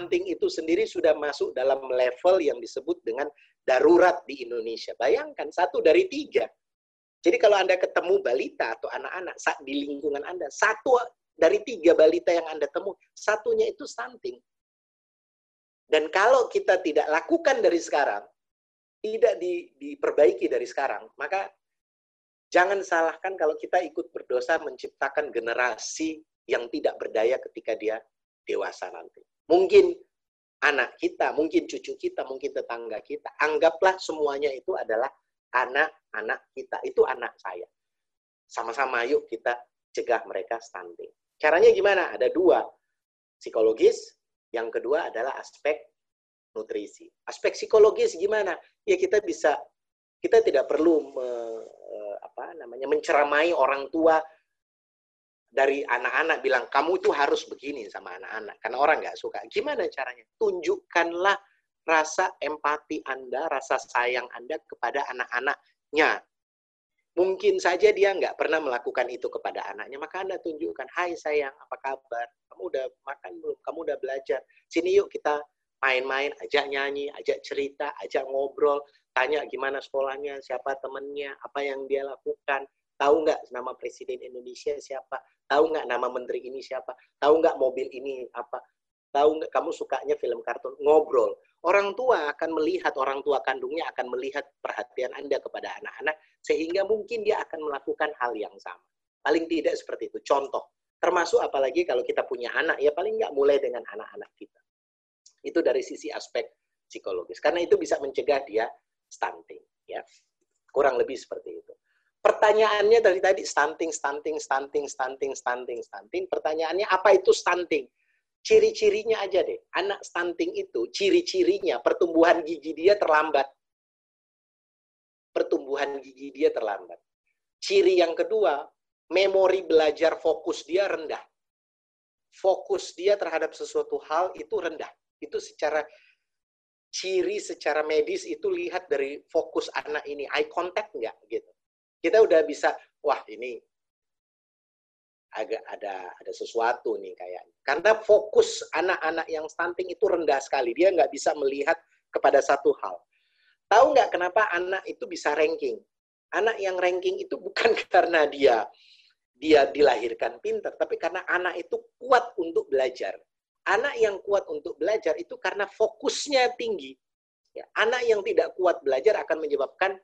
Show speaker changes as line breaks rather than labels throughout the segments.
stunting itu sendiri sudah masuk dalam level yang disebut dengan darurat di Indonesia. Bayangkan, satu dari tiga. Jadi kalau Anda ketemu balita atau anak-anak di lingkungan Anda, satu dari tiga balita yang Anda temui, satunya itu stunting. Dan kalau kita tidak lakukan dari sekarang, tidak di, diperbaiki dari sekarang, maka jangan salahkan kalau kita ikut berdosa menciptakan generasi yang tidak berdaya ketika dia dewasa nanti. Mungkin anak kita, mungkin cucu kita, mungkin tetangga kita. Anggaplah semuanya itu adalah anak-anak kita. Itu anak saya. Sama-sama yuk kita cegah mereka stunting. Caranya gimana? Ada dua. Psikologis, yang kedua adalah aspek nutrisi. Aspek psikologis gimana? Ya kita bisa kita tidak perlu me, eh, apa namanya menceramai orang tua dari anak-anak bilang kamu itu harus begini sama anak-anak karena orang nggak suka. Gimana caranya? Tunjukkanlah rasa empati Anda, rasa sayang Anda kepada anak-anaknya. Mungkin saja dia nggak pernah melakukan itu kepada anaknya, maka Anda tunjukkan, hai sayang, apa kabar? Kamu udah makan belum? Kamu udah belajar? Sini yuk kita main-main, ajak nyanyi, ajak cerita, ajak ngobrol, tanya gimana sekolahnya, siapa temennya, apa yang dia lakukan, Tahu nggak nama Presiden Indonesia siapa? Tahu nggak nama Menteri ini siapa? Tahu nggak mobil ini apa? Tahu nggak kamu sukanya film kartun? Ngobrol. Orang tua akan melihat, orang tua kandungnya akan melihat perhatian Anda kepada anak-anak, sehingga mungkin dia akan melakukan hal yang sama. Paling tidak seperti itu. Contoh, termasuk apalagi kalau kita punya anak, ya paling nggak mulai dengan anak-anak kita. Itu dari sisi aspek psikologis. Karena itu bisa mencegah dia stunting. ya Kurang lebih seperti itu. Pertanyaannya dari tadi stunting, stunting, stunting, stunting, stunting, stunting. Pertanyaannya apa itu stunting? Ciri-cirinya aja deh. Anak stunting itu ciri-cirinya pertumbuhan gigi dia terlambat. Pertumbuhan gigi dia terlambat. Ciri yang kedua, memori belajar fokus dia rendah. Fokus dia terhadap sesuatu hal itu rendah. Itu secara ciri secara medis itu lihat dari fokus anak ini eye contact enggak gitu kita udah bisa wah ini agak ada ada sesuatu nih kayak karena fokus anak-anak yang stunting itu rendah sekali. Dia nggak bisa melihat kepada satu hal. Tahu nggak kenapa anak itu bisa ranking? Anak yang ranking itu bukan karena dia dia dilahirkan pintar tapi karena anak itu kuat untuk belajar. Anak yang kuat untuk belajar itu karena fokusnya tinggi. Ya, anak yang tidak kuat belajar akan menyebabkan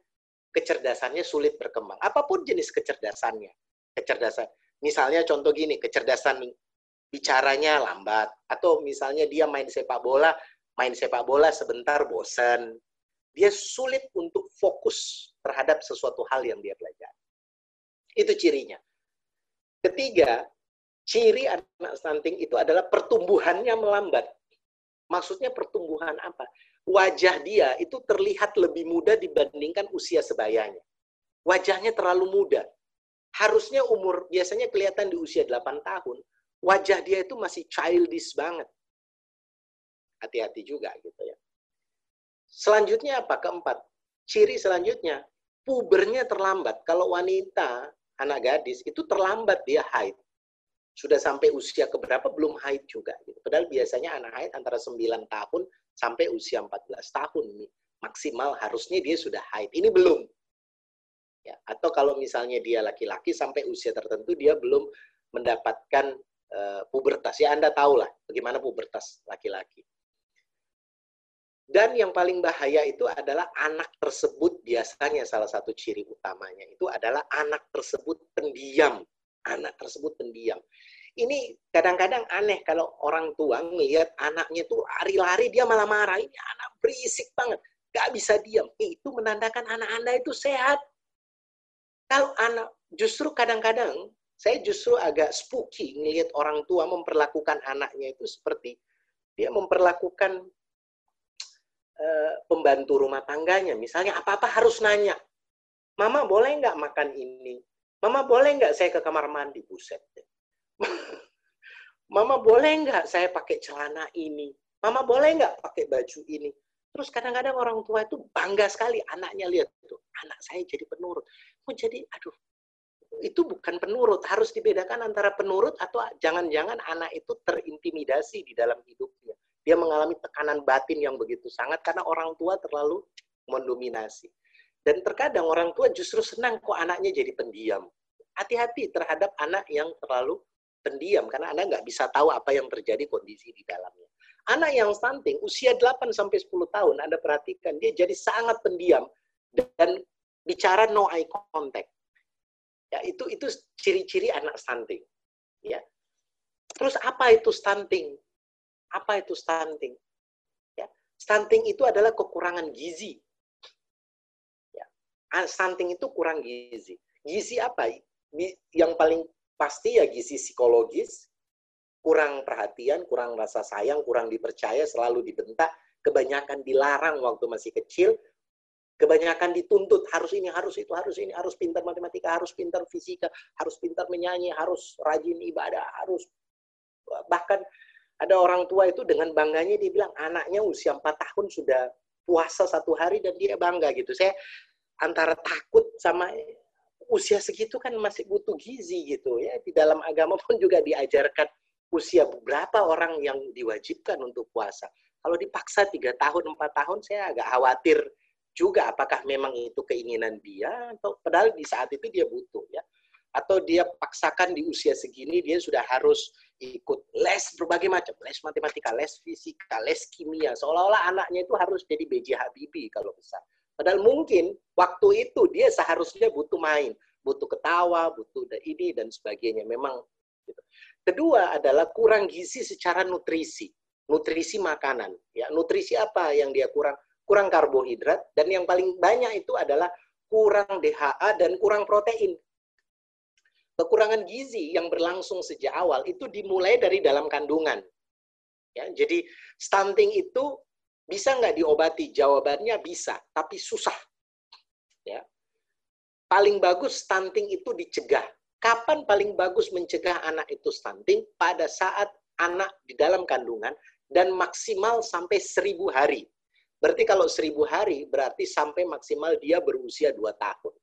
kecerdasannya sulit berkembang. Apa pun jenis kecerdasannya. Kecerdasan. Misalnya contoh gini, kecerdasan bicaranya lambat. Atau misalnya dia main sepak bola, main sepak bola sebentar bosan. Dia sulit untuk fokus terhadap sesuatu hal yang dia pelajari. Itu cirinya. Ketiga, ciri anak stunting itu adalah pertumbuhannya melambat. Maksudnya pertumbuhan apa? Wajah dia itu terlihat lebih muda dibandingkan usia sebayanya. Wajahnya terlalu muda. Harusnya umur, biasanya kelihatan di usia 8 tahun, wajah dia itu masih childish banget. Hati-hati juga gitu ya. Selanjutnya apa? Keempat. Ciri selanjutnya, pubernya terlambat. Kalau wanita, anak gadis, itu terlambat dia haid. Sudah sampai usia keberapa belum haid juga. Gitu. Padahal biasanya anak haid antara 9 tahun sampai usia 14 tahun maksimal harusnya dia sudah haid. Ini belum. Ya, atau kalau misalnya dia laki-laki sampai usia tertentu dia belum mendapatkan uh, pubertas. Ya Anda tahulah bagaimana pubertas laki-laki. Dan yang paling bahaya itu adalah anak tersebut biasanya salah satu ciri utamanya itu adalah anak tersebut pendiam. Anak tersebut pendiam ini kadang-kadang aneh kalau orang tua melihat anaknya tuh lari-lari dia malah marah. Ini anak berisik banget. Gak bisa diam. Itu menandakan anak anda itu sehat. Kalau anak, justru kadang-kadang saya justru agak spooky melihat orang tua memperlakukan anaknya itu seperti dia memperlakukan uh, pembantu rumah tangganya. Misalnya apa-apa harus nanya. Mama boleh nggak makan ini? Mama boleh nggak saya ke kamar mandi? Buset. Mama boleh nggak saya pakai celana ini? Mama boleh nggak pakai baju ini? Terus kadang-kadang orang tua itu bangga sekali anaknya lihat itu anak saya jadi penurut. Oh jadi aduh itu bukan penurut harus dibedakan antara penurut atau jangan-jangan anak itu terintimidasi di dalam hidupnya Dia mengalami tekanan batin yang begitu sangat karena orang tua terlalu mendominasi. Dan terkadang orang tua justru senang kok anaknya jadi pendiam. Hati-hati terhadap anak yang terlalu pendiam karena Anda nggak bisa tahu apa yang terjadi kondisi di dalamnya. Anak yang stunting usia 8 sampai 10 tahun Anda perhatikan dia jadi sangat pendiam dan bicara no eye contact. Ya, itu itu ciri-ciri anak stunting. Ya. Terus apa itu stunting? Apa itu stunting? Ya. Stunting itu adalah kekurangan gizi. Ya. Stunting itu kurang gizi. Gizi apa? Yang paling pasti ya gizi psikologis, kurang perhatian, kurang rasa sayang, kurang dipercaya, selalu dibentak, kebanyakan dilarang waktu masih kecil, kebanyakan dituntut harus ini, harus itu, harus ini, harus pintar matematika, harus pintar fisika, harus pintar menyanyi, harus rajin ibadah, harus bahkan ada orang tua itu dengan bangganya dia bilang anaknya usia 4 tahun sudah puasa satu hari dan dia bangga gitu. Saya antara takut sama usia segitu kan masih butuh gizi gitu ya. Di dalam agama pun juga diajarkan usia berapa orang yang diwajibkan untuk puasa. Kalau dipaksa tiga tahun, empat tahun, saya agak khawatir juga apakah memang itu keinginan dia atau padahal di saat itu dia butuh ya. Atau dia paksakan di usia segini dia sudah harus ikut les berbagai macam, les matematika, les fisika, les kimia. Seolah-olah anaknya itu harus jadi BJ Habibie kalau besar. Padahal mungkin waktu itu dia seharusnya butuh main, butuh ketawa, butuh ini dan sebagainya. Memang gitu. Kedua adalah kurang gizi secara nutrisi. Nutrisi makanan. Ya, nutrisi apa yang dia kurang? Kurang karbohidrat dan yang paling banyak itu adalah kurang DHA dan kurang protein. Kekurangan gizi yang berlangsung sejak awal itu dimulai dari dalam kandungan. Ya, jadi stunting itu bisa nggak diobati? Jawabannya bisa, tapi susah. Ya. Paling bagus stunting itu dicegah Kapan paling bagus mencegah anak itu stunting? Pada saat anak di dalam kandungan dan maksimal sampai seribu hari. Berarti kalau seribu hari, berarti sampai maksimal dia berusia dua tahun.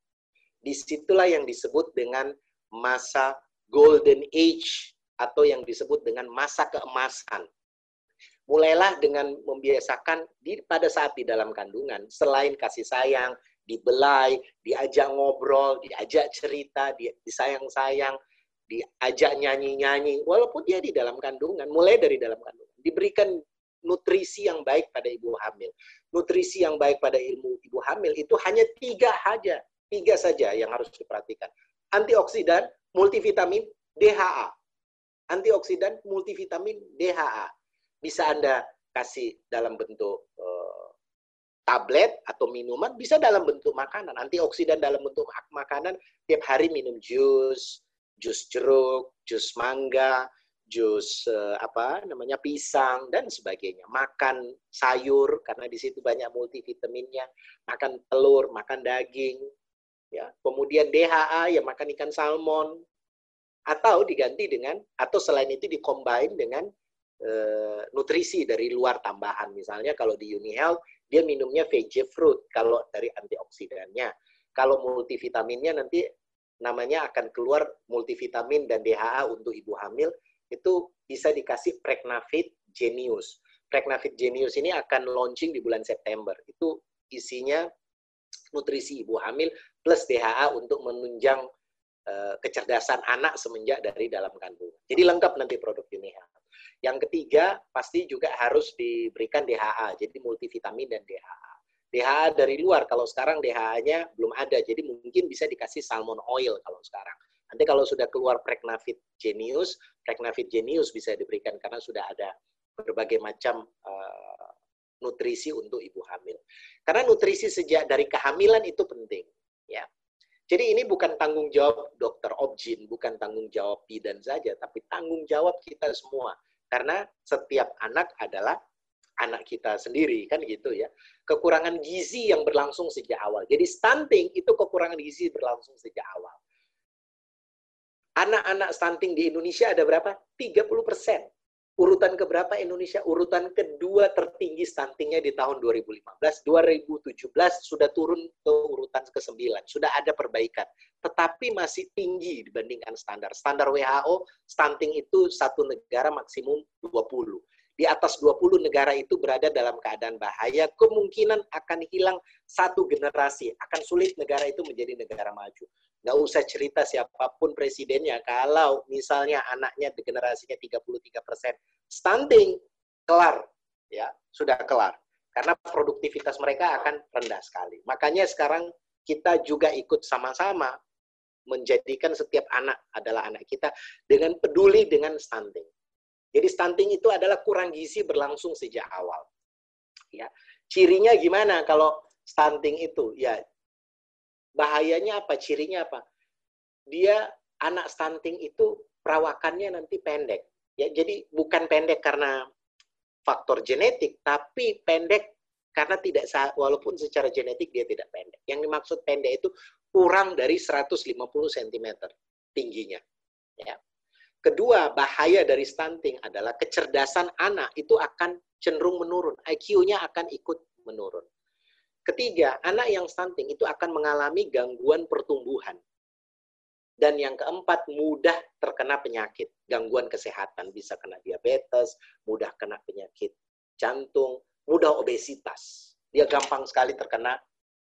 Di situlah yang disebut dengan masa golden age atau yang disebut dengan masa keemasan. Mulailah dengan membiasakan di, pada saat di dalam kandungan, selain kasih sayang, dibelai, diajak ngobrol, diajak cerita, disayang-sayang, diajak nyanyi-nyanyi, walaupun dia di dalam kandungan, mulai dari dalam kandungan. Diberikan nutrisi yang baik pada ibu hamil. Nutrisi yang baik pada ilmu ibu hamil itu hanya tiga saja, tiga saja yang harus diperhatikan. Antioksidan, multivitamin, DHA. Antioksidan, multivitamin, DHA. Bisa Anda kasih dalam bentuk uh, tablet atau minuman bisa dalam bentuk makanan. Antioksidan dalam bentuk makanan tiap hari minum jus, jus jeruk, jus mangga, jus uh, apa namanya pisang dan sebagainya. Makan sayur karena di situ banyak multivitaminnya. Makan telur, makan daging, ya. Kemudian DHA ya makan ikan salmon atau diganti dengan atau selain itu dikombin dengan uh, nutrisi dari luar tambahan. Misalnya kalau di Uni Health dia minumnya veggie fruit kalau dari antioksidannya. Kalau multivitaminnya nanti namanya akan keluar multivitamin dan DHA untuk ibu hamil itu bisa dikasih Pregnafit Genius. Pregnafit Genius ini akan launching di bulan September. Itu isinya nutrisi ibu hamil plus DHA untuk menunjang uh, kecerdasan anak semenjak dari dalam kandungan. Jadi lengkap nanti produk ini. Yang ketiga, pasti juga harus diberikan DHA, jadi multivitamin dan DHA. DHA dari luar, kalau sekarang DHA-nya belum ada, jadi mungkin bisa dikasih salmon oil kalau sekarang. Nanti kalau sudah keluar Pregnavit Genius, Pregnavit Genius bisa diberikan karena sudah ada berbagai macam uh, nutrisi untuk ibu hamil. Karena nutrisi sejak dari kehamilan itu penting, ya. Jadi ini bukan tanggung jawab dokter Objin, bukan tanggung jawab bidan saja, tapi tanggung jawab kita semua karena setiap anak adalah anak kita sendiri, kan gitu ya. Kekurangan gizi yang berlangsung sejak awal. Jadi stunting itu kekurangan gizi berlangsung sejak awal. Anak-anak stunting di Indonesia ada berapa? 30 persen. Urutan keberapa Indonesia? Urutan kedua tertinggi stuntingnya di tahun 2015. 2017 sudah turun ke urutan ke-9. Sudah ada perbaikan. Tetapi masih tinggi dibandingkan standar. Standar WHO, stunting itu satu negara maksimum 20. di atas 20 negara itu berada dalam keadaan bahaya, kemungkinan akan hilang satu generasi. Akan sulit negara itu menjadi negara maju. Nggak usah cerita siapa pun presidennya, kalau misalnya anaknya generasinya 33 persen, stunting, kelar. ya Sudah kelar. Karena produktivitas mereka akan rendah sekali. Makanya sekarang kita juga ikut sama-sama menjadikan setiap anak adalah anak kita dengan peduli dengan stunting. Jadi stunting itu adalah kurang gizi berlangsung sejak awal. Ya. Cirinya gimana kalau stunting itu? Ya bahayanya apa? Cirinya apa? Dia anak stunting itu perawakannya nanti pendek. Ya, jadi bukan pendek karena faktor genetik, tapi pendek karena tidak walaupun secara genetik dia tidak pendek. Yang dimaksud pendek itu kurang dari 150 cm tingginya. Ya. Kedua, bahaya dari stunting adalah kecerdasan anak itu akan cenderung menurun. IQ-nya akan ikut menurun. Ketiga, anak yang stunting itu akan mengalami gangguan pertumbuhan. Dan yang keempat, mudah terkena penyakit, gangguan kesehatan. Bisa kena diabetes, mudah kena penyakit jantung, mudah obesitas. Dia gampang sekali terkena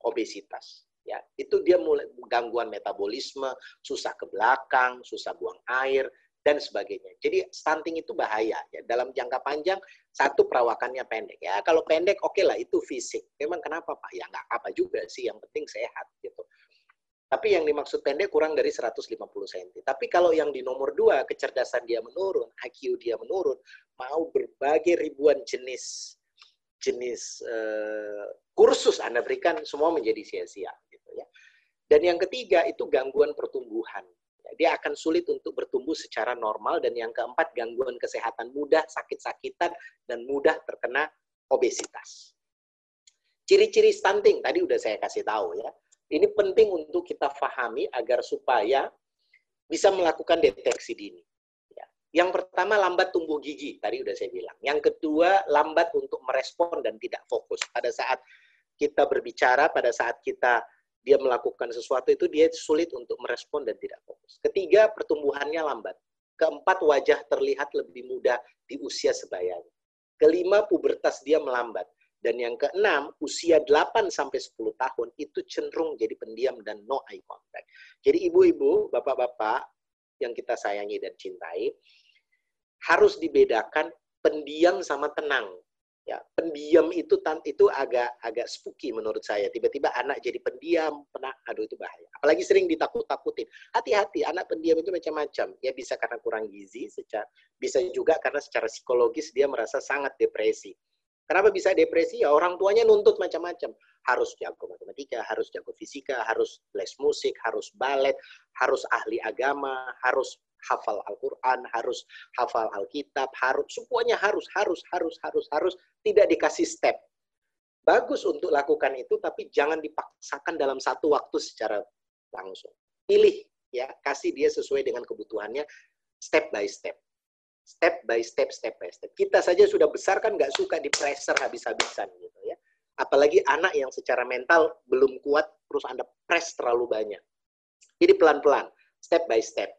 obesitas. Ya, itu dia mulai gangguan metabolisme, susah ke belakang, susah buang air, dan sebagainya. Jadi stunting itu bahaya ya. Dalam jangka panjang satu perawakannya pendek ya. Kalau pendek oke okay lah itu fisik. Memang kenapa Pak? Ya nggak apa juga sih. Yang penting sehat gitu. Tapi yang dimaksud pendek kurang dari 150 cm. Tapi kalau yang di nomor dua, kecerdasan dia menurun, IQ dia menurun, mau berbagai ribuan jenis jenis uh, kursus Anda berikan, semua menjadi sia-sia. Gitu ya. Dan yang ketiga itu gangguan pertumbuhan. Dia akan sulit untuk bertumbuh secara normal. Dan yang keempat, gangguan kesehatan mudah, sakit-sakitan, dan mudah terkena obesitas. Ciri-ciri stunting, tadi udah saya kasih tahu ya ini penting untuk kita pahami agar supaya bisa melakukan deteksi dini. Ya. Yang pertama lambat tumbuh gigi, tadi udah saya bilang. Yang kedua lambat untuk merespon dan tidak fokus. Pada saat kita berbicara, pada saat kita dia melakukan sesuatu itu dia sulit untuk merespon dan tidak fokus. Ketiga, pertumbuhannya lambat. Keempat, wajah terlihat lebih muda di usia sebayanya. Kelima, pubertas dia melambat. Dan yang keenam, usia 8 sampai 10 tahun itu cenderung jadi pendiam dan no eye contact. Jadi ibu-ibu, bapak-bapak yang kita sayangi dan cintai, harus dibedakan pendiam sama tenang. Ya, pendiam itu itu agak agak spooky menurut saya. Tiba-tiba anak jadi pendiam, pernah aduh itu bahaya. Apalagi sering ditakut-takutin. Hati-hati, anak pendiam itu macam-macam. Ya bisa karena kurang gizi, secara bisa juga karena secara psikologis dia merasa sangat depresi Kenapa bisa depresi? Ya orang tuanya nuntut macam-macam. Harus jago matematika, harus jago fisika, harus les musik, harus balet, harus ahli agama, harus hafal Al-Quran, harus hafal Alkitab, harus semuanya harus, harus, harus, harus, harus tidak dikasih step. Bagus untuk lakukan itu, tapi jangan dipaksakan dalam satu waktu secara langsung. Pilih, ya, kasih dia sesuai dengan kebutuhannya, step by step step by step, step by step. Kita saja sudah besar kan nggak suka di pressure habis-habisan gitu ya. Apalagi anak yang secara mental belum kuat, terus Anda press terlalu banyak. Jadi pelan-pelan, step by step.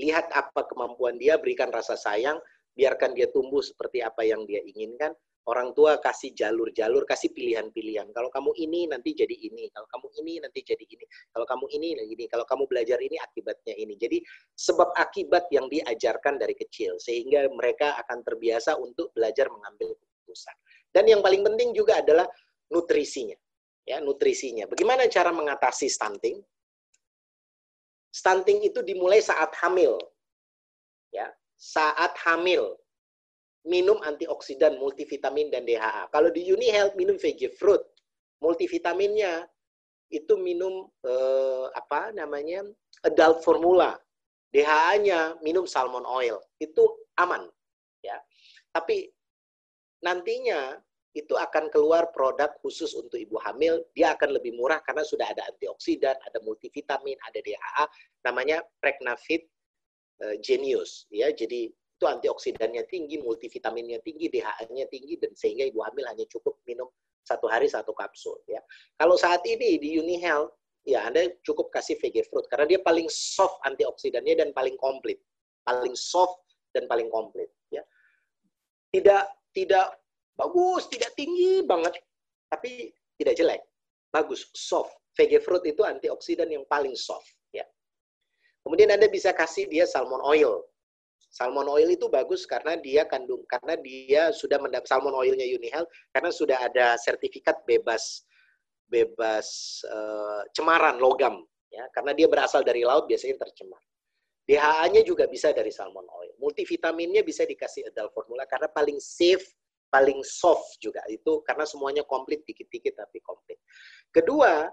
Lihat apa kemampuan dia, berikan rasa sayang, biarkan dia tumbuh seperti apa yang dia inginkan, orang tua kasih jalur-jalur, kasih pilihan-pilihan. Kalau kamu ini nanti jadi ini, kalau kamu ini nanti jadi ini, kalau kamu ini ini, kalau kamu belajar ini akibatnya ini. Jadi sebab akibat yang diajarkan dari kecil sehingga mereka akan terbiasa untuk belajar mengambil keputusan. Dan yang paling penting juga adalah nutrisinya. Ya, nutrisinya. Bagaimana cara mengatasi stunting? Stunting itu dimulai saat hamil. Ya, saat hamil minum antioksidan, multivitamin, dan DHA. Kalau di Uni Health minum veggie fruit, multivitaminnya itu minum eh, apa namanya adult formula, DHA-nya minum salmon oil, itu aman, ya. Tapi nantinya itu akan keluar produk khusus untuk ibu hamil, dia akan lebih murah karena sudah ada antioksidan, ada multivitamin, ada DHA, namanya Pregnafit eh, Genius, ya. Jadi itu antioksidannya tinggi, multivitaminnya tinggi, DHA-nya tinggi, dan sehingga ibu hamil hanya cukup minum satu hari satu kapsul. Ya. Kalau saat ini di Uni Health, ya Anda cukup kasih VG Fruit karena dia paling soft antioksidannya dan paling komplit, paling soft dan paling komplit. Ya. Tidak tidak bagus, tidak tinggi banget, tapi tidak jelek. Bagus, soft. VG fruit itu antioksidan yang paling soft. Ya. Kemudian Anda bisa kasih dia salmon oil. Salmon oil itu bagus karena dia kandung karena dia sudah mendapat salmon oilnya Unihealth karena sudah ada sertifikat bebas bebas uh, cemaran logam ya karena dia berasal dari laut biasanya tercemar. DHA-nya juga bisa dari salmon oil. Multivitaminnya bisa dikasih adult formula karena paling safe, paling soft juga itu karena semuanya komplit dikit-dikit tapi komplit. Kedua,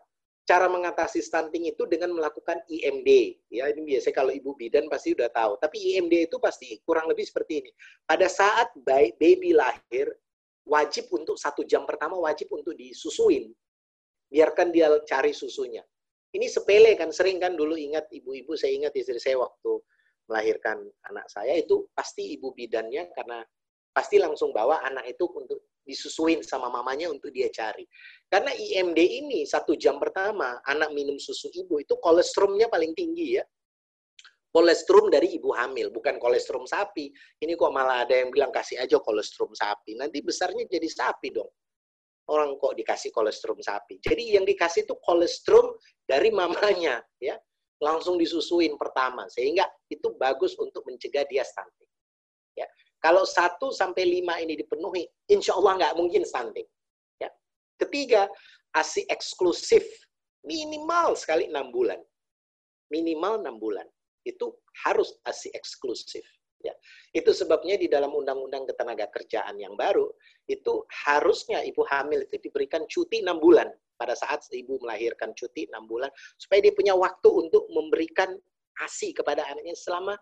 cara mengatasi stunting itu dengan melakukan IMD. Ya, ini biasanya kalau ibu bidan pasti udah tahu. Tapi IMD itu pasti kurang lebih seperti ini. Pada saat baby lahir, wajib untuk satu jam pertama wajib untuk disusuin. Biarkan dia cari susunya. Ini sepele kan, sering kan dulu ingat ibu-ibu, saya ingat istri saya waktu melahirkan anak saya itu pasti ibu bidannya karena pasti langsung bawa anak itu untuk disusuin sama mamanya untuk dia cari. Karena IMD ini satu jam pertama anak minum susu ibu itu kolesterolnya paling tinggi ya. Kolesterol dari ibu hamil, bukan kolesterol sapi. Ini kok malah ada yang bilang kasih aja kolesterol sapi. Nanti besarnya jadi sapi dong. Orang kok dikasih kolesterol sapi. Jadi yang dikasih itu kolesterol dari mamanya ya. Langsung disusuin pertama sehingga itu bagus untuk mencegah dia stunting. Ya. Kalau 1 sampai 5 ini dipenuhi, insya Allah nggak mungkin stunting. Ya. Ketiga, ASI eksklusif. Minimal sekali 6 bulan. Minimal 6 bulan. Itu harus ASI eksklusif. Ya. Itu sebabnya di dalam Undang-Undang Ketenaga Kerjaan yang baru, itu harusnya ibu hamil itu diberikan cuti 6 bulan pada saat ibu melahirkan cuti 6 bulan, supaya dia punya waktu untuk memberikan ASI kepada anaknya selama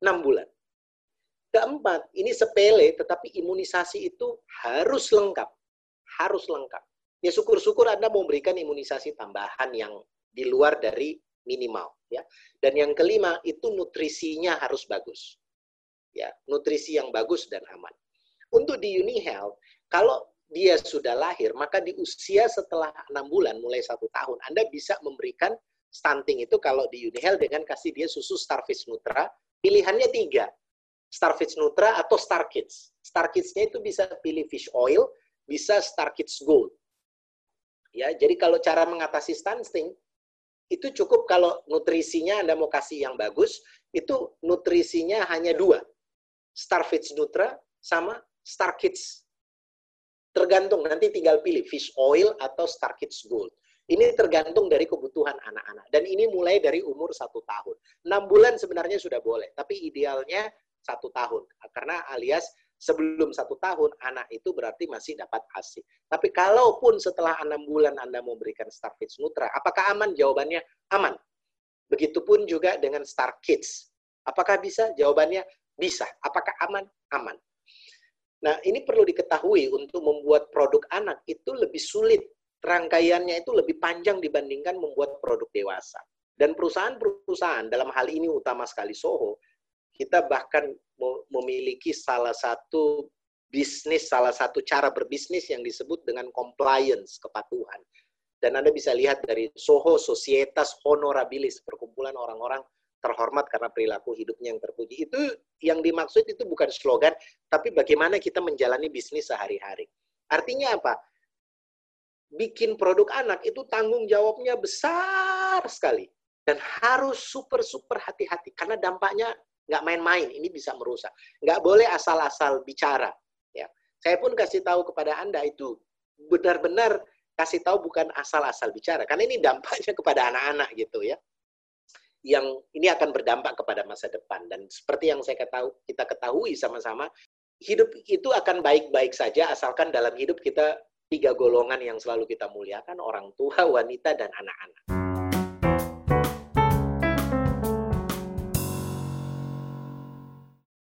6 bulan. Keempat, ini sepele, tetapi imunisasi itu harus lengkap. Harus lengkap. Ya syukur-syukur Anda memberikan imunisasi tambahan yang di luar dari minimal. ya. Dan yang kelima, itu nutrisinya harus bagus. Ya, nutrisi yang bagus dan aman. Untuk di UniHealth, kalau dia sudah lahir, maka di usia setelah enam bulan, mulai satu tahun, Anda bisa memberikan stunting itu kalau di UniHealth dengan kasih dia susu Starfish Nutra, pilihannya tiga Starfish Nutra atau Star Kids. Star Kids-nya itu bisa pilih fish oil, bisa Star Kids Gold. Ya, jadi kalau cara mengatasi stunting itu cukup kalau nutrisinya Anda mau kasih yang bagus, itu nutrisinya hanya dua. Starfish Nutra sama Star Kids. Tergantung, nanti tinggal pilih fish oil atau Star Kids Gold. Ini tergantung dari kebutuhan anak-anak. Dan ini mulai dari umur satu tahun. Enam bulan sebenarnya sudah boleh. Tapi idealnya satu tahun. Karena alias sebelum satu tahun, anak itu berarti masih dapat ASI. Tapi kalaupun setelah enam bulan Anda mau berikan Star Kids Nutra, apakah aman? Jawabannya aman. Begitupun juga dengan Star Kids. Apakah bisa? Jawabannya bisa. Apakah aman? Aman. Nah, ini perlu diketahui untuk membuat produk anak itu lebih sulit. Rangkaiannya itu lebih panjang dibandingkan membuat produk dewasa. Dan perusahaan-perusahaan, dalam hal ini utama sekali Soho, kita bahkan memiliki salah satu bisnis, salah satu cara berbisnis yang disebut dengan compliance, kepatuhan. Dan Anda bisa lihat dari Soho Societas Honorabilis, perkumpulan orang-orang terhormat karena perilaku hidupnya yang terpuji. Itu yang dimaksud itu bukan slogan, tapi bagaimana kita menjalani bisnis sehari-hari. Artinya apa? Bikin produk anak itu tanggung jawabnya besar sekali. Dan harus super-super hati-hati. Karena dampaknya nggak main-main, ini bisa merusak. Nggak boleh asal-asal bicara. Ya. Saya pun kasih tahu kepada Anda itu benar-benar kasih tahu bukan asal-asal bicara, karena ini dampaknya kepada anak-anak gitu ya. Yang ini akan berdampak kepada masa depan dan seperti yang saya ketahui, kita ketahui sama-sama, hidup itu akan baik-baik saja asalkan dalam hidup kita tiga golongan yang selalu kita muliakan, orang tua, wanita, dan anak-anak.